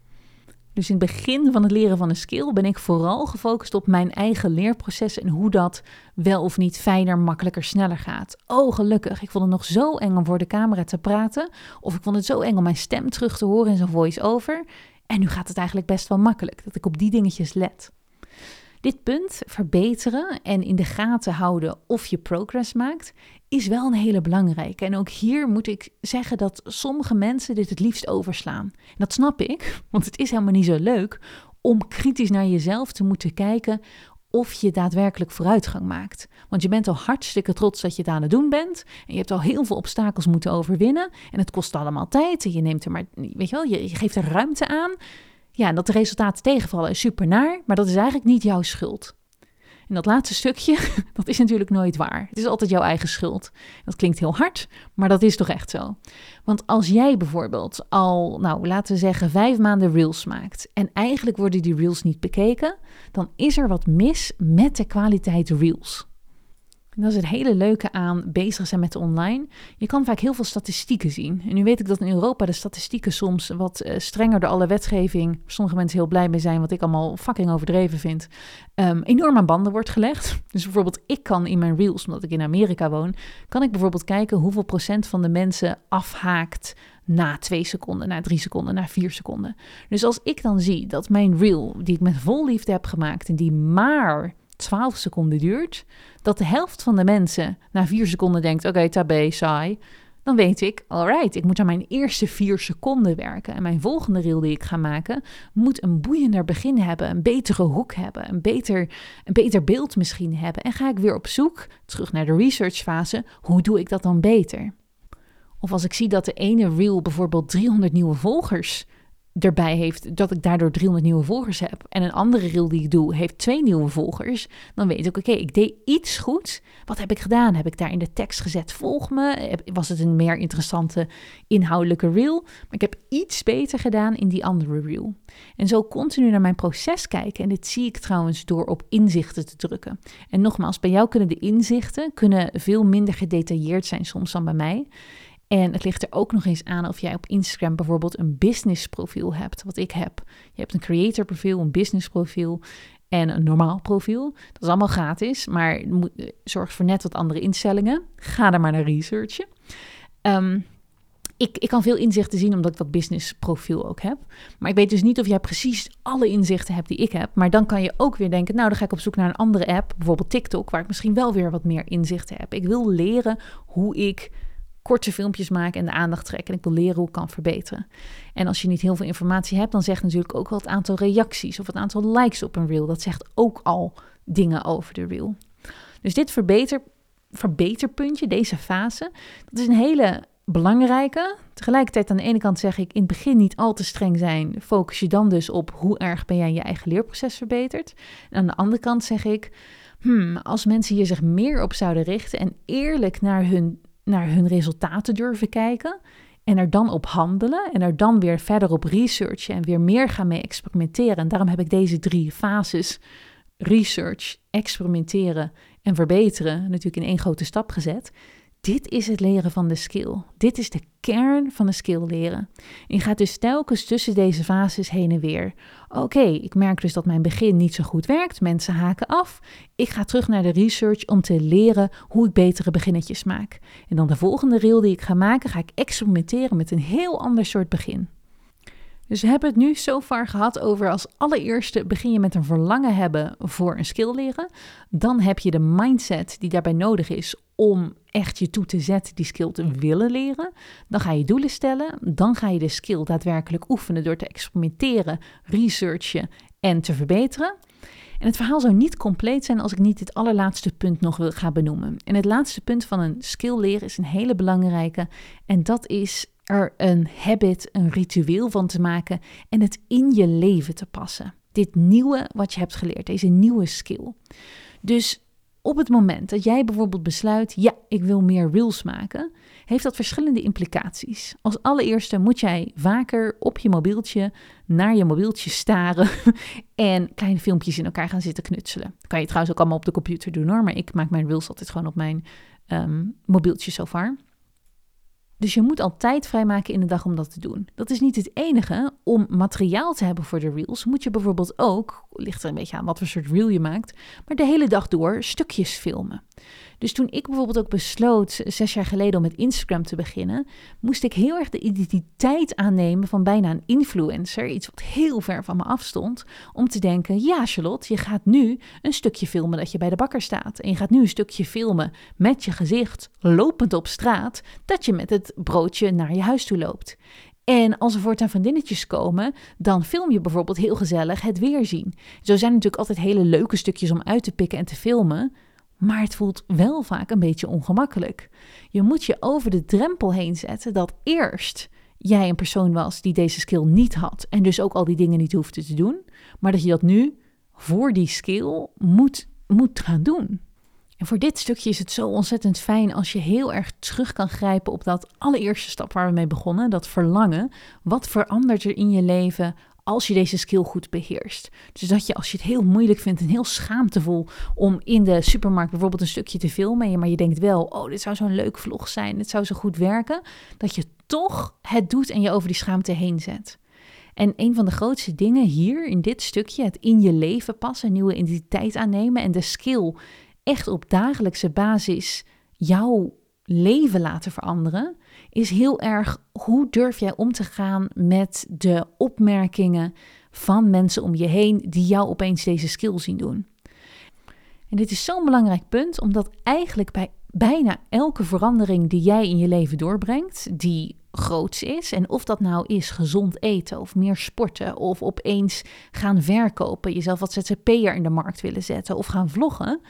Dus in het begin van het leren van een skill ben ik vooral gefocust op mijn eigen leerproces en hoe dat wel of niet fijner, makkelijker, sneller gaat. Oh, gelukkig. Ik vond het nog zo eng om voor de camera te praten. Of ik vond het zo eng om mijn stem terug te horen in zo'n voice-over. En nu gaat het eigenlijk best wel makkelijk dat ik op die dingetjes let. Dit punt, verbeteren en in de gaten houden of je progress maakt, is wel een hele belangrijke. En ook hier moet ik zeggen dat sommige mensen dit het liefst overslaan. Dat snap ik, want het is helemaal niet zo leuk om kritisch naar jezelf te moeten kijken of je daadwerkelijk vooruitgang maakt. Want je bent al hartstikke trots dat je het aan het doen bent. En je hebt al heel veel obstakels moeten overwinnen. En het kost allemaal tijd. En je neemt er maar, weet je wel, je, geeft er ruimte aan. Ja, en dat de resultaten tegenvallen is super naar, maar dat is eigenlijk niet jouw schuld. En dat laatste stukje, dat is natuurlijk nooit waar. Het is altijd jouw eigen schuld. Dat klinkt heel hard, maar dat is toch echt zo. Want als jij bijvoorbeeld al, nou laten we zeggen, vijf maanden reels maakt en eigenlijk worden die reels niet bekeken, dan is er wat mis met de kwaliteit reels. En dat is het hele leuke aan bezig zijn met online. Je kan vaak heel veel statistieken zien. En nu weet ik dat in Europa de statistieken soms wat uh, strenger door alle wetgeving, sommige mensen heel blij mee zijn, wat ik allemaal fucking overdreven vind, um, enorm aan banden wordt gelegd. Dus bijvoorbeeld, ik kan in mijn reels, omdat ik in Amerika woon, kan ik bijvoorbeeld kijken hoeveel procent van de mensen afhaakt na twee seconden, na drie seconden, na vier seconden. Dus als ik dan zie dat mijn reel, die ik met vol liefde heb gemaakt en die maar 12 seconden duurt, dat de helft van de mensen na vier seconden denkt: oké, okay, tabé, saai. Dan weet ik, alright, ik moet aan mijn eerste vier seconden werken. En mijn volgende reel die ik ga maken, moet een boeiender begin hebben, een betere hoek hebben, een beter, een beter beeld misschien hebben. En ga ik weer op zoek, terug naar de researchfase, hoe doe ik dat dan beter? Of als ik zie dat de ene reel bijvoorbeeld 300 nieuwe volgers erbij heeft dat ik daardoor 300 nieuwe volgers heb en een andere reel die ik doe heeft twee nieuwe volgers, dan weet ik, oké, ik deed iets goed. Wat heb ik gedaan? Heb ik daar in de tekst gezet, volg me? Was het een meer interessante inhoudelijke reel? Maar ik heb iets beter gedaan in die andere reel. En zo continu naar mijn proces kijken. En dit zie ik trouwens door op inzichten te drukken. En nogmaals, bij jou kunnen de inzichten kunnen veel minder gedetailleerd zijn soms dan bij mij. En het ligt er ook nog eens aan of jij op Instagram bijvoorbeeld een business profiel hebt, wat ik heb. Je hebt een creator profiel, een business profiel en een normaal profiel. Dat is allemaal gratis, maar zorgt voor net wat andere instellingen. Ga daar maar naar researchen. Ehm, ik, ik, kan veel inzichten zien omdat ik dat business profiel ook heb. Maar ik weet dus niet of jij precies alle inzichten hebt die ik heb. Maar dan kan je ook weer denken, nou dan ga ik op zoek naar een andere app, bijvoorbeeld TikTok, waar ik misschien wel weer wat meer inzichten heb. Ik wil leren hoe ik korte filmpjes maken en de aandacht trekken. En ik wil leren hoe ik kan verbeteren. En als je niet heel veel informatie hebt, dan zegt natuurlijk ook wel het aantal reacties of het aantal likes op een reel. Dat zegt ook al dingen over de reel. Dus dit verbeter, verbeterpuntje, deze fase, dat is een hele belangrijke. Tegelijkertijd aan de ene kant zeg ik in het begin niet al te streng zijn. Focus je dan dus op hoe erg ben jij je eigen leerproces verbeterd. En aan de andere kant zeg ik, hmm, als mensen hier zich meer op zouden richten en eerlijk naar hun naar hun resultaten durven kijken en er dan op handelen en er dan weer verder op researchen en weer meer gaan mee experimenteren. En daarom heb ik deze drie fases, research, experimenteren en verbeteren, natuurlijk in één grote stap gezet. Dit is het leren van de skill. Dit is de kern van de skill leren. je gaat dus telkens tussen deze fases heen en weer. Oké, ik merk dus dat mijn begin niet zo goed werkt. Mensen haken af. Ik ga terug naar de research om te leren hoe ik betere beginnetjes maak. En dan de volgende reel die ik ga maken, ga ik experimenteren met een heel ander soort begin. Dus we hebben het nu zo ver gehad over als allereerste begin je met een verlangen hebben voor een skill leren. Dan heb je de mindset die daarbij nodig is om echt je toe te zetten die skill te willen leren. Dan ga je doelen stellen. Dan ga je de skill daadwerkelijk oefenen door te experimenteren, researchen en te verbeteren. En het verhaal zou niet compleet zijn als ik niet dit allerlaatste punt nog wil gaan benoemen. En het laatste punt van een skill leren is een hele belangrijke. En dat is er een habit, een ritueel van te maken en het in je leven te passen. Dit nieuwe wat je hebt geleerd, deze nieuwe skill. Dus op het moment dat jij bijvoorbeeld besluit, ja, ik wil meer reels maken, heeft dat verschillende implicaties. Als allereerste moet jij vaker op je mobieltje naar je mobieltje staren en kleine filmpjes in elkaar gaan zitten knutselen. kan je trouwens ook allemaal op de computer doen hoor, maar ik maak mijn reels altijd gewoon op mijn um, mobieltje so far. Dus je moet al tijd vrijmaken in de dag om dat te doen. Dat is niet het enige. Om materiaal te hebben voor de reels moet je bijvoorbeeld ook, ligt er een beetje aan wat voor soort reel je maakt, maar de hele dag door stukjes filmen. Dus toen ik bijvoorbeeld ook besloot, zes jaar geleden, om met Instagram te beginnen, moest ik heel erg de identiteit aannemen van bijna een influencer. Iets wat heel ver van me afstond. Om te denken: ja, Charlotte, je gaat nu een stukje filmen dat je bij de bakker staat. En je gaat nu een stukje filmen met je gezicht, lopend op straat, dat je met het broodje naar je huis toe loopt. En als er voortaan vriendinnetjes komen, dan film je bijvoorbeeld heel gezellig het weer zien. Zo zijn natuurlijk altijd hele leuke stukjes om uit te pikken en te filmen. Maar het voelt wel vaak een beetje ongemakkelijk. Je moet je over de drempel heen zetten dat eerst jij een persoon was die deze skill niet had en dus ook al die dingen niet hoefde te doen, maar dat je dat nu voor die skill moet, moet gaan doen. Voor dit stukje is het zo ontzettend fijn als je heel erg terug kan grijpen op dat allereerste stap waar we mee begonnen, dat verlangen. Wat verandert er in je leven als je deze skill goed beheerst. Dus dat je als je het heel moeilijk vindt en heel schaamtevol om in de supermarkt bijvoorbeeld een stukje te filmen, maar je denkt wel, oh, dit zou zo'n leuk vlog zijn, dit zou zo goed werken, dat je toch het doet en je over die schaamte heen zet. En een van de grootste dingen hier in dit stukje, het in je leven passen, nieuwe identiteit aannemen en de skill echt op dagelijkse basis jouw leven laten veranderen, is heel erg hoe durf jij om te gaan met de opmerkingen van mensen om je heen die jou opeens deze skill zien doen. En dit is zo'n belangrijk punt, omdat eigenlijk bij bijna elke verandering die jij in je leven doorbrengt, die groots is, en of dat nou is gezond eten of meer sporten of opeens gaan verkopen, jezelf wat ZZP'er in de markt willen zetten of gaan vloggen,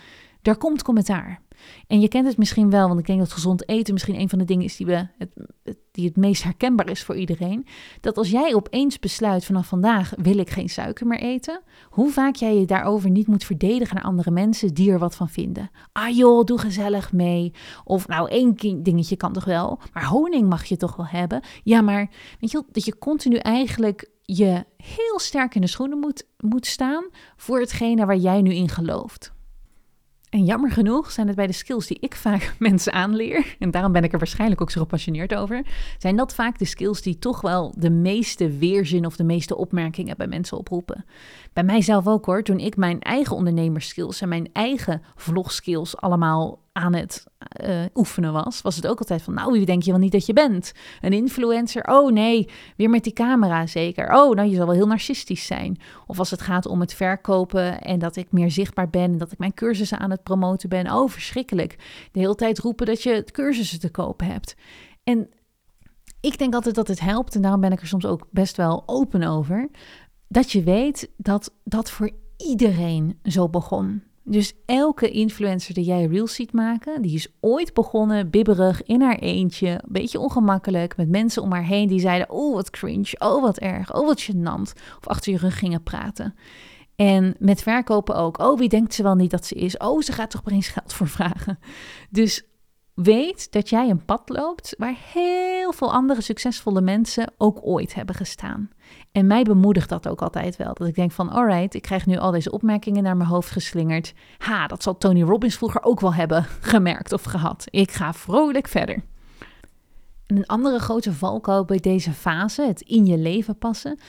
daar komt commentaar. En je kent het misschien wel, want ik denk dat gezond eten misschien een van de dingen is die, we het, die het meest herkenbaar is voor iedereen. Dat als jij opeens besluit vanaf vandaag wil ik geen suiker meer eten, hoe vaak jij je daarover niet moet verdedigen naar andere mensen die er wat van vinden. Ah joh, doe gezellig mee. Of nou, één dingetje kan toch wel, maar honing mag je toch wel hebben. Ja, maar weet je dat je continu eigenlijk je heel sterk in de schoenen moet, moet staan voor hetgene waar jij nu in gelooft. En jammer genoeg zijn het bij de skills die ik vaak mensen aanleer, en daarom ben ik er waarschijnlijk ook zo gepassioneerd over, zijn dat vaak de skills die toch wel de meeste weerzin of de meeste opmerkingen bij mensen oproepen. Bij mijzelf ook hoor, toen ik mijn eigen ondernemerskills en mijn eigen vlogskills allemaal aan het uh, oefenen was, was het ook altijd van, nou, wie denk je wel niet dat je bent? Een influencer? Oh nee, weer met die camera zeker. Oh, nou, je zal wel heel narcistisch zijn. Of als het gaat om het verkopen en dat ik meer zichtbaar ben en dat ik mijn cursussen aan het promoten ben. Oh, verschrikkelijk. De hele tijd roepen dat je cursussen te kopen hebt. En ik denk altijd dat het helpt, en daarom ben ik er soms ook best wel open over, dat je weet dat dat voor iedereen zo begon. Dus elke influencer die jij reels ziet maken, die is ooit begonnen bibberig in haar eentje, een beetje ongemakkelijk, met mensen om haar heen die zeiden: Oh, wat cringe, oh, wat erg, oh, wat gênant. Of achter je rug gingen praten. En met verkopen ook. Oh, wie denkt ze wel niet dat ze is? Oh, ze gaat toch opeens geld voor vragen. Dus weet dat jij een pad loopt waar heel veel andere succesvolle mensen ook ooit hebben gestaan. En mij bemoedigt dat ook altijd wel. Dat ik denk van, alright, ik krijg nu al deze opmerkingen naar mijn hoofd geslingerd. Ha, dat zal Tony Robbins vroeger ook wel hebben gemerkt of gehad. Ik ga vrolijk verder. En een andere grote valkuil bij deze fase, het in je leven passen,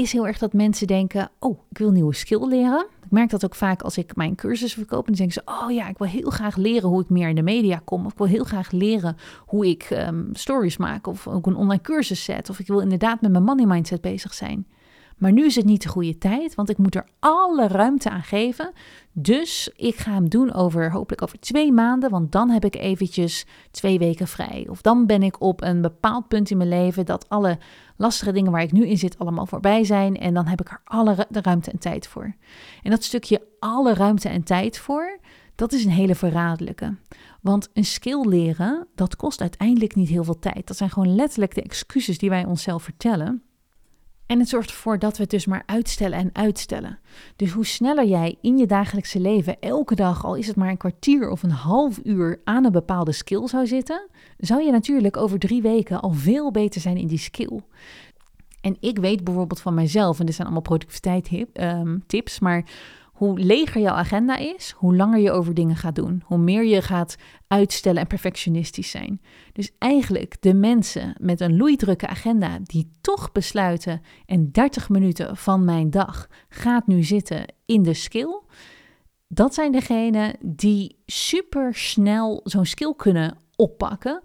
is heel erg dat mensen denken: Oh, ik wil nieuwe skill leren. Ik merk dat ook vaak als ik mijn cursus verkoop. En dan denken ze: Oh ja, ik wil heel graag leren hoe ik meer in de media kom. Of ik wil heel graag leren hoe ik um, stories maak. Of ook een online cursus zet. Of ik wil inderdaad met mijn money mindset bezig zijn. Maar nu is het niet de goede tijd, want ik moet er alle ruimte aan geven. Dus ik ga hem doen over, hopelijk over twee maanden, want dan heb ik eventjes twee weken vrij. Of dan ben ik op een bepaald punt in mijn leven dat alle lastige dingen waar ik nu in zit allemaal voorbij zijn. En dan heb ik er alle de ruimte en tijd voor. En dat stukje alle ruimte en tijd voor, dat is een hele verraderlijke. Want een skill leren, dat kost uiteindelijk niet heel veel tijd. Dat zijn gewoon letterlijk de excuses die wij onszelf vertellen. En het zorgt ervoor dat we het dus maar uitstellen en uitstellen. Dus hoe sneller jij in je dagelijkse leven elke dag, al is het maar een kwartier of een half uur, aan een bepaalde skill zou zitten, zou je natuurlijk over drie weken al veel beter zijn in die skill. En ik weet bijvoorbeeld van mijzelf, en dit zijn allemaal productiviteit ehm, tips, maar hoe leger jouw agenda is, hoe langer je over dingen gaat doen. Hoe meer je gaat uitstellen en perfectionistisch zijn. Dus eigenlijk de mensen met een loeidrukke agenda die toch besluiten en 30 minuten van mijn dag gaat nu zitten in de skill. Dat zijn degenen die super snel zo'n skill kunnen oppakken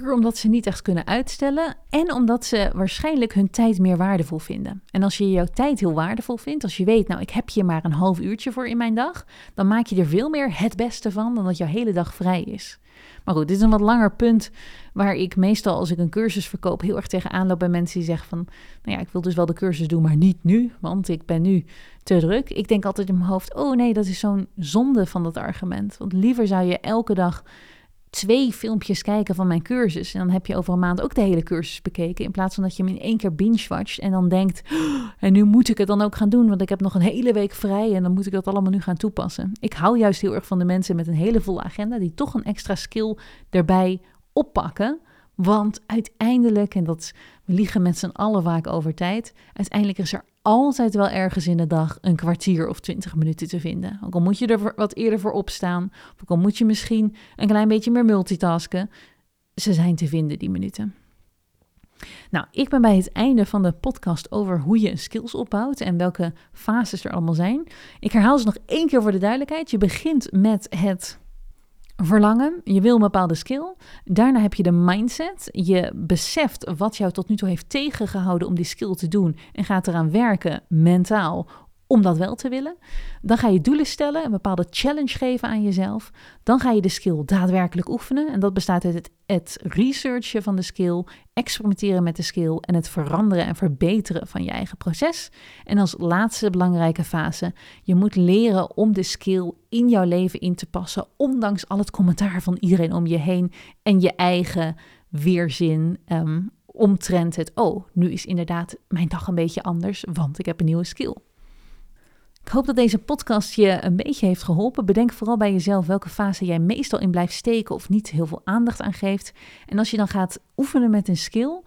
Puur omdat ze niet echt kunnen uitstellen en omdat ze waarschijnlijk hun tijd meer waardevol vinden. En als je jouw tijd heel waardevol vindt, als je weet, nou ik heb hier maar een half uurtje voor in mijn dag, dan maak je er veel meer het beste van dan dat jouw hele dag vrij is. Maar goed, dit is een wat langer punt waar ik meestal als ik een cursus verkoop heel erg tegenaan loop bij mensen die zeggen van, nou ja, ik wil dus wel de cursus doen, maar niet nu, want ik ben nu te druk. Ik denk altijd in mijn hoofd, oh nee, dat is zo'n zonde van dat argument. Want liever zou je elke dag twee filmpjes kijken van mijn cursus. En dan heb je over een maand ook de hele cursus bekeken. In plaats van dat je hem in één keer binge-watcht en dan denkt... En nu moet ik het dan ook gaan doen, want ik heb nog een hele week vrij... en dan moet ik dat allemaal nu gaan toepassen. Ik hou juist heel erg van de mensen met een hele volle agenda... die toch een extra skill erbij oppakken... Want uiteindelijk, en dat liegen met z'n allen vaak over tijd. Uiteindelijk is er altijd wel ergens in de dag een kwartier of twintig minuten te vinden. Ook al moet je er wat eerder voor opstaan, of ook al moet je misschien een klein beetje meer multitasken. Ze zijn te vinden, die minuten. Nou, ik ben bij het einde van de podcast over hoe je skills opbouwt en welke fases er allemaal zijn. Ik herhaal ze nog één keer voor de duidelijkheid. Je begint met het verlangen. Je wil een bepaalde skill. Daarna heb je de mindset. Je beseft wat jou tot nu toe heeft tegengehouden om die skill te doen en gaat eraan werken mentaal om dat wel te willen. Dan ga je doelen stellen, een bepaalde challenge geven aan jezelf. Dan ga je de skill daadwerkelijk oefenen. En dat bestaat uit het, researchen van de skill, experimenteren met de skill en het veranderen en verbeteren van je eigen proces. En als laatste belangrijke fase, je moet leren om de skill in jouw leven in te passen, ondanks al het commentaar van iedereen om je heen en je eigen weerzin um, omtrent het, oh, nu is inderdaad mijn dag een beetje anders, want ik heb een nieuwe skill. Ik hoop dat deze podcast je een beetje heeft geholpen. Bedenk vooral bij jezelf welke fase jij meestal in blijft steken of niet heel veel aandacht aan geeft. En als je dan gaat oefenen met een skill,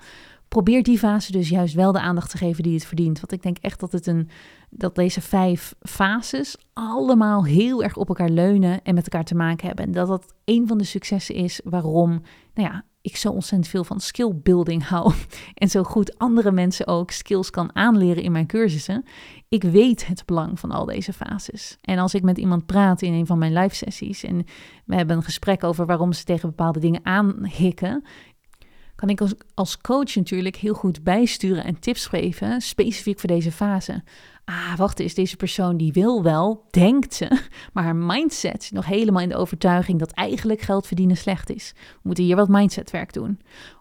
probeer die fase dus juist wel de aandacht te geven die het verdient. Want ik denk echt dat, het een, dat deze vijf fases allemaal heel erg op elkaar leunen en met elkaar te maken hebben. En dat dat een van de successen is waarom nou ja, ik zo ontzettend veel van skill building hou. En zo goed andere mensen ook skills kan aanleren in mijn cursussen. Ik weet het belang van al deze fases. En als ik met iemand praat in een van mijn live sessies en we hebben een gesprek over waarom ze tegen bepaalde dingen aanhikken, kan ik als, coach natuurlijk heel goed bijsturen en tips geven, specifiek voor deze fase. Ah, wacht eens, deze persoon die wil wel, denkt ze, maar haar mindset nog helemaal in de overtuiging dat eigenlijk geld verdienen slecht is. We moeten hier wat mindsetwerk doen.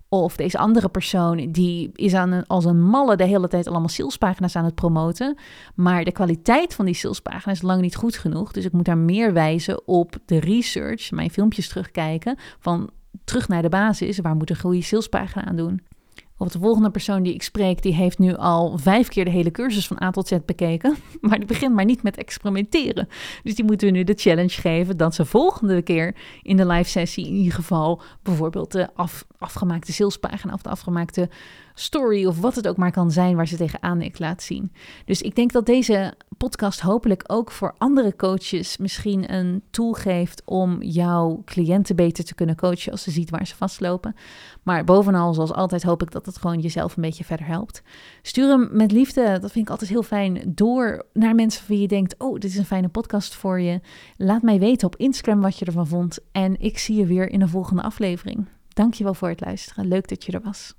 Of deze andere persoon die is aan een, als een malle de hele tijd allemaal salespagina's aan het promoten. Maar de kwaliteit van die salespagina's is lang niet goed genoeg. Dus ik moet daar meer wijzen op de research, mijn filmpjes terugkijken. Van terug naar de basis. Waar moet een goede salespagina aan doen? Of de volgende persoon die ik spreek, die heeft nu al vijf keer de hele cursus van A tot Z bekeken. Maar die begint maar niet met experimenteren. Dus die moeten we nu de challenge geven dat ze volgende keer in de live sessie in ieder geval bijvoorbeeld de af, afgemaakte salespagina of de afgemaakte story of wat het ook maar kan zijn waar ze tegenaan ik laat zien. Dus ik denk dat deze podcast hopelijk ook voor andere coaches misschien een tool geeft om jouw cliënten beter te kunnen coachen als ze ziet waar ze vastlopen. Maar bovenal, zoals altijd, hoop ik dat het gewoon jezelf een beetje verder helpt. Stuur hem met liefde, dat vind ik altijd heel fijn, door naar mensen van wie je denkt, oh, dit is een fijne podcast voor je. Laat mij weten op Instagram wat je ervan vond en ik zie je weer in een volgende aflevering. Dankjewel voor het luisteren. Leuk dat je er was.